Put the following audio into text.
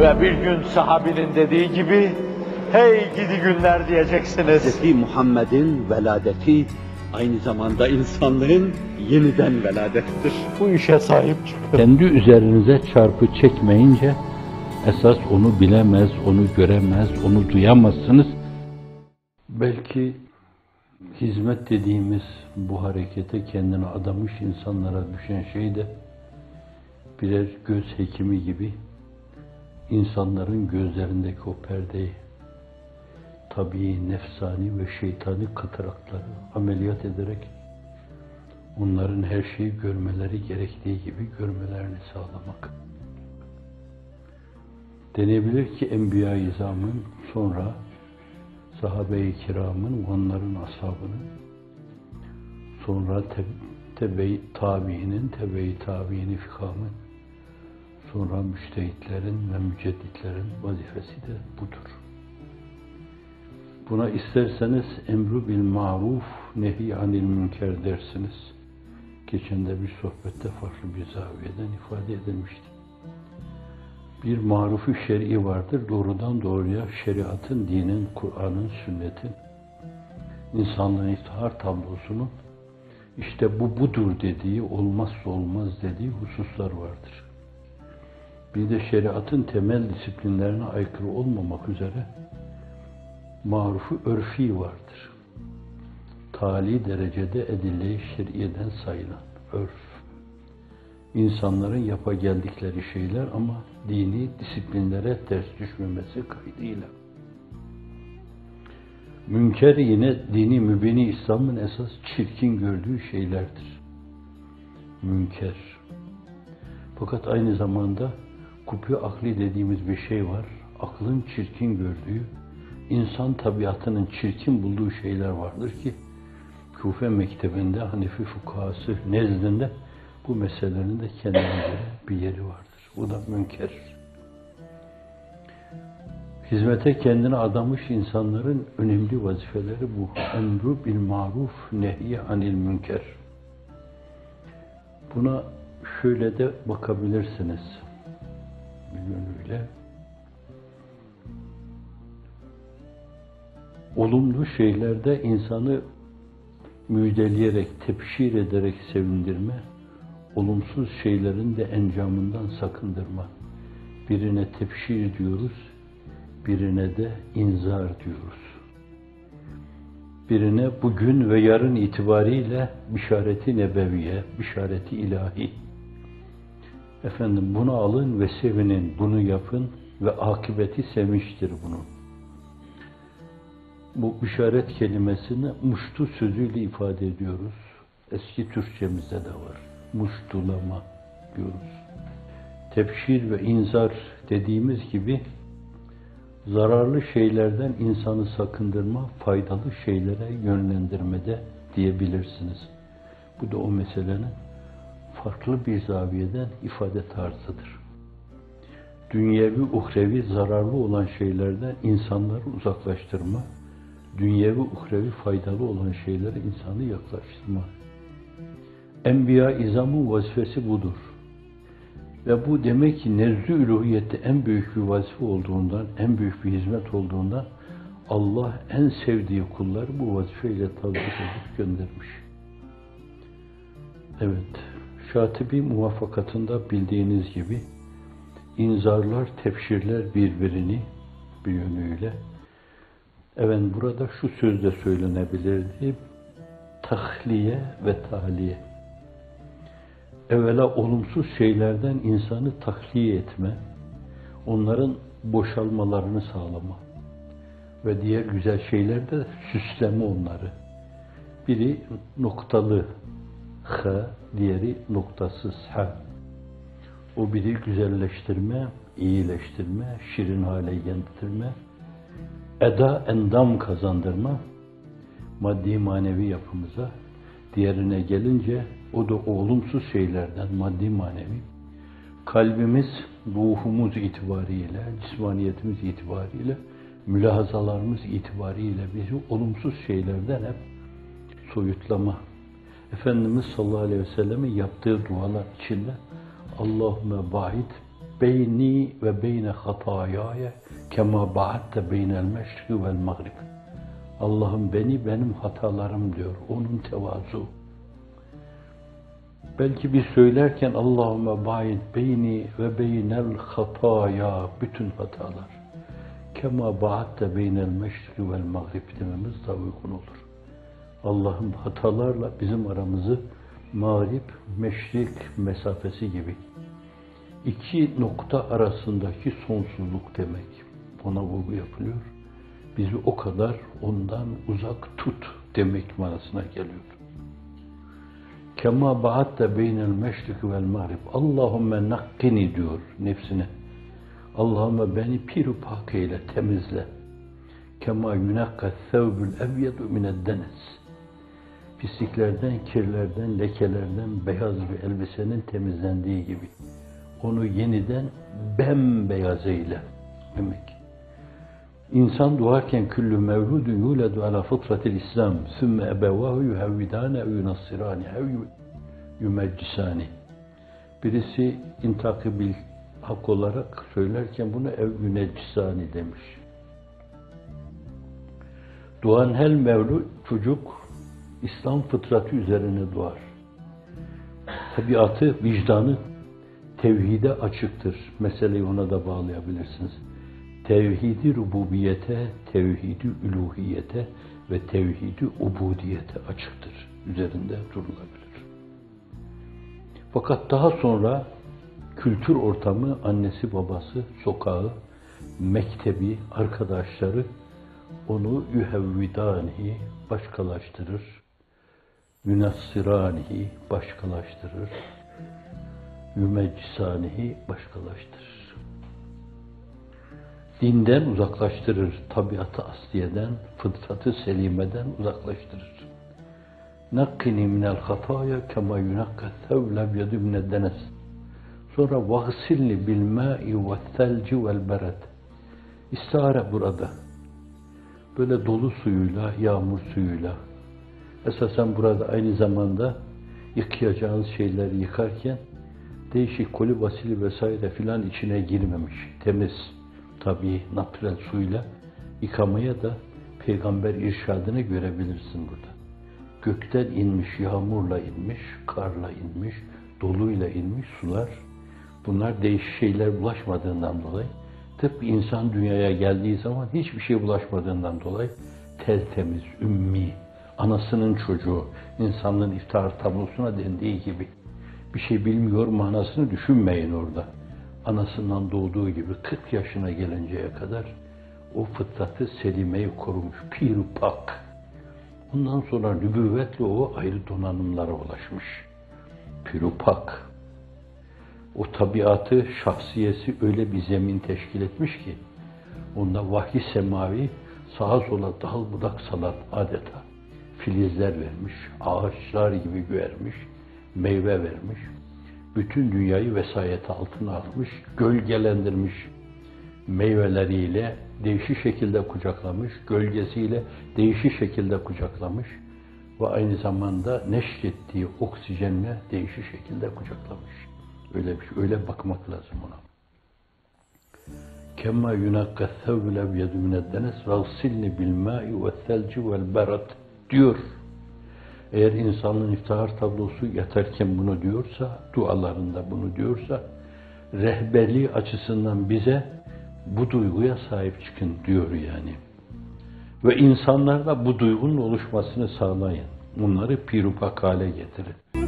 Ve bir gün sahabinin dediği gibi, hey gidi günler diyeceksiniz. Hz. Muhammed'in veladeti aynı zamanda insanlığın yeniden veladettir. Bu işe sahip çıkın. Kendi üzerinize çarpı çekmeyince esas onu bilemez, onu göremez, onu duyamazsınız. Belki hizmet dediğimiz bu harekete kendini adamış insanlara düşen şey de birer göz hekimi gibi insanların gözlerindeki o perdeyi tabii, nefsani ve şeytani katarakları ameliyat ederek onların her şeyi görmeleri gerektiği gibi görmelerini sağlamak. Denebilir ki Enbiya-i İzam'ın sonra sahabe-i kiramın, onların ashabının, sonra te, tebe tabiinin, tebe-i tabiini fikamın, sonra müştehitlerin ve mücedditlerin vazifesi de budur. Buna isterseniz emru bil maruf, nehi anil münker dersiniz. Geçen de bir sohbette farklı bir zaviyeden ifade edilmişti. Bir marufu şer'i vardır, doğrudan doğruya şeriatın, dinin, Kur'an'ın, sünnetin, insanlığın iftihar tablosunun işte bu budur dediği, olmazsa olmaz dediği hususlar vardır. Bir de şeriatın temel disiplinlerine aykırı olmamak üzere marufu örfi vardır. Tali derecede edille-i şer'iyeden sayılan örf. İnsanların yapa geldikleri şeyler ama dini disiplinlere ters düşmemesi kaydıyla. Münker yine dini mübini İslam'ın esas çirkin gördüğü şeylerdir. Münker. Fakat aynı zamanda kupi akli dediğimiz bir şey var. Aklın çirkin gördüğü, insan tabiatının çirkin bulduğu şeyler vardır ki Kufe mektebinde Hanefi fukahası nezdinde bu meselelerin de kendine bir yeri vardır. Bu da münker. Hizmete kendini adamış insanların önemli vazifeleri bu. Emru bil maruf, nehy anil münker. Buna şöyle de bakabilirsiniz. Bir yönüyle. Olumlu şeylerde insanı müjdeleyerek, tepşir ederek sevindirme, olumsuz şeylerin de encamından sakındırma. Birine tepşir diyoruz, birine de inzar diyoruz. Birine bugün ve yarın itibariyle bişareti nebeviye, bişareti ilahi. Efendim bunu alın ve sevinin, bunu yapın ve akıbeti sevinçtir bunun. Bu bişaret kelimesini muştu sözüyle ifade ediyoruz. Eski Türkçemizde de var. Muştulama diyoruz. Tebşir ve inzar dediğimiz gibi zararlı şeylerden insanı sakındırma, faydalı şeylere yönlendirmede diyebilirsiniz. Bu da o meselenin farklı bir zaviyeden ifade tarzıdır. Dünyevi, uhrevi zararlı olan şeylerden insanları uzaklaştırma, dünyevi, uhrevi faydalı olan şeylere insanı yaklaştırma. Enbiya izamın vazifesi budur. Ve bu demek ki nezdü üluhiyette en büyük bir vazife olduğundan, en büyük bir hizmet olduğundan Allah en sevdiği kulları bu vazifeyle tavsiye edip göndermiş. Evet, Şatibi muvaffakatında bildiğiniz gibi inzarlar, tepşirler birbirini bir yönüyle. Evet, burada şu sözde söylenebilirdi. Tahliye ve tahliye. Evvela olumsuz şeylerden insanı tahliye etme, onların boşalmalarını sağlama ve diğer güzel şeylerde süsleme onları. Biri noktalı h, diğeri noktasız h. O biri güzelleştirme, iyileştirme, şirin hale getirme, eda endam kazandırma, maddi manevi yapımıza, diğerine gelince o da olumsuz şeylerden maddi manevi, kalbimiz, ruhumuz itibariyle, cismaniyetimiz itibariyle, mülahazalarımız itibariyle bizi olumsuz şeylerden hep soyutlama. Efendimiz sallallahu aleyhi ve sellem'in yaptığı dualar içinde Allahümme bahit beyni ve beyne hatayaya kema ba'atte beynel meşriki vel mağrib. Allah'ım beni benim hatalarım diyor. Onun tevazu. Belki biz söylerken Allahümme ba'id beyni ve beynel hataya bütün hatalar. Kema ba'atte beynel meşriki vel mağrib dememiz daha uygun olur. Allah'ım hatalarla bizim aramızı mağrip, meşrik mesafesi gibi iki nokta arasındaki sonsuzluk demek. Ona vurgu yapılıyor. Bizi o kadar ondan uzak tut demek manasına geliyor. Kema ba'atte beynel meşriki vel mağrib. Allahümme nakkini diyor nefsine. Allahümme beni pir pak eyle, temizle. Kema yunakka thevbül ebyedu mined deniz. Pisliklerden, kirlerden, lekelerden beyaz bir elbisenin temizlendiği gibi. Onu yeniden bembeyaz eyle demek. İnsan doğarken küllü mevludun yuledu ala fıtratil İslam sümme ebevahu yuhevvidane ev yunassirani ev yumeccisani. Birisi intakı bil hak olarak söylerken bunu ev yuneccisani demiş. Doğan her mevlud çocuk İslam fıtratı üzerine doğar. Tabiatı, vicdanı tevhide açıktır. Meseleyi ona da bağlayabilirsiniz. Tevhidi rububiyete, tevhidi üluhiyete ve tevhidi ubudiyete açıktır. Üzerinde durulabilir. Fakat daha sonra kültür ortamı, annesi babası, sokağı, mektebi, arkadaşları onu yühevvidanihi başkalaştırır. Yunassiranihi başkalaştırır. Yümeccisanihi başkalaştırır. Dinden uzaklaştırır. Tabiatı asliyeden, fıtratı selimeden uzaklaştırır. Nakkini minel hataya kema yunakka thevleb yedü mined denes. Sonra vagsilni bil ma'i ve thelci vel beret. İstihare burada. Böyle dolu suyuyla, yağmur suyuyla, esasen burada aynı zamanda yıkayacağınız şeyleri yıkarken değişik koli basili vesaire filan içine girmemiş. Temiz, tabii natürel suyla yıkamaya da peygamber irşadını görebilirsin burada. Gökten inmiş, yağmurla inmiş, karla inmiş, doluyla inmiş sular. Bunlar değişik şeyler bulaşmadığından dolayı tıpkı insan dünyaya geldiği zaman hiçbir şey bulaşmadığından dolayı tertemiz, ümmi, anasının çocuğu, insanlığın iftihar tablosuna dendiği gibi bir şey bilmiyor manasını düşünmeyin orada. Anasından doğduğu gibi 40 yaşına gelinceye kadar o fıtratı selimeyi korumuş, pir pak. Ondan sonra nübüvvetle o ayrı donanımlara ulaşmış. Pirupak. O tabiatı, şahsiyesi öyle bir zemin teşkil etmiş ki, onda vahiy semavi sağa sola dal budak salat adeta filizler vermiş, ağaçlar gibi vermiş, meyve vermiş. Bütün dünyayı vesayet altına almış, gölgelendirmiş. Meyveleriyle değişik şekilde kucaklamış, gölgesiyle değişik şekilde kucaklamış ve aynı zamanda neşrettiği oksijenle değişik şekilde kucaklamış. Öyle bir şey, öyle bakmak lazım ona. Kemma yunakka thevle biyedü mineddenes vagsilni bil ma'i ve thelci vel berat diyor. Eğer insanın iftihar tablosu yatarken bunu diyorsa, dualarında bunu diyorsa, rehberliği açısından bize bu duyguya sahip çıkın diyor yani. Ve insanlarda bu duygunun oluşmasını sağlayın. Bunları pirupak hale getirin.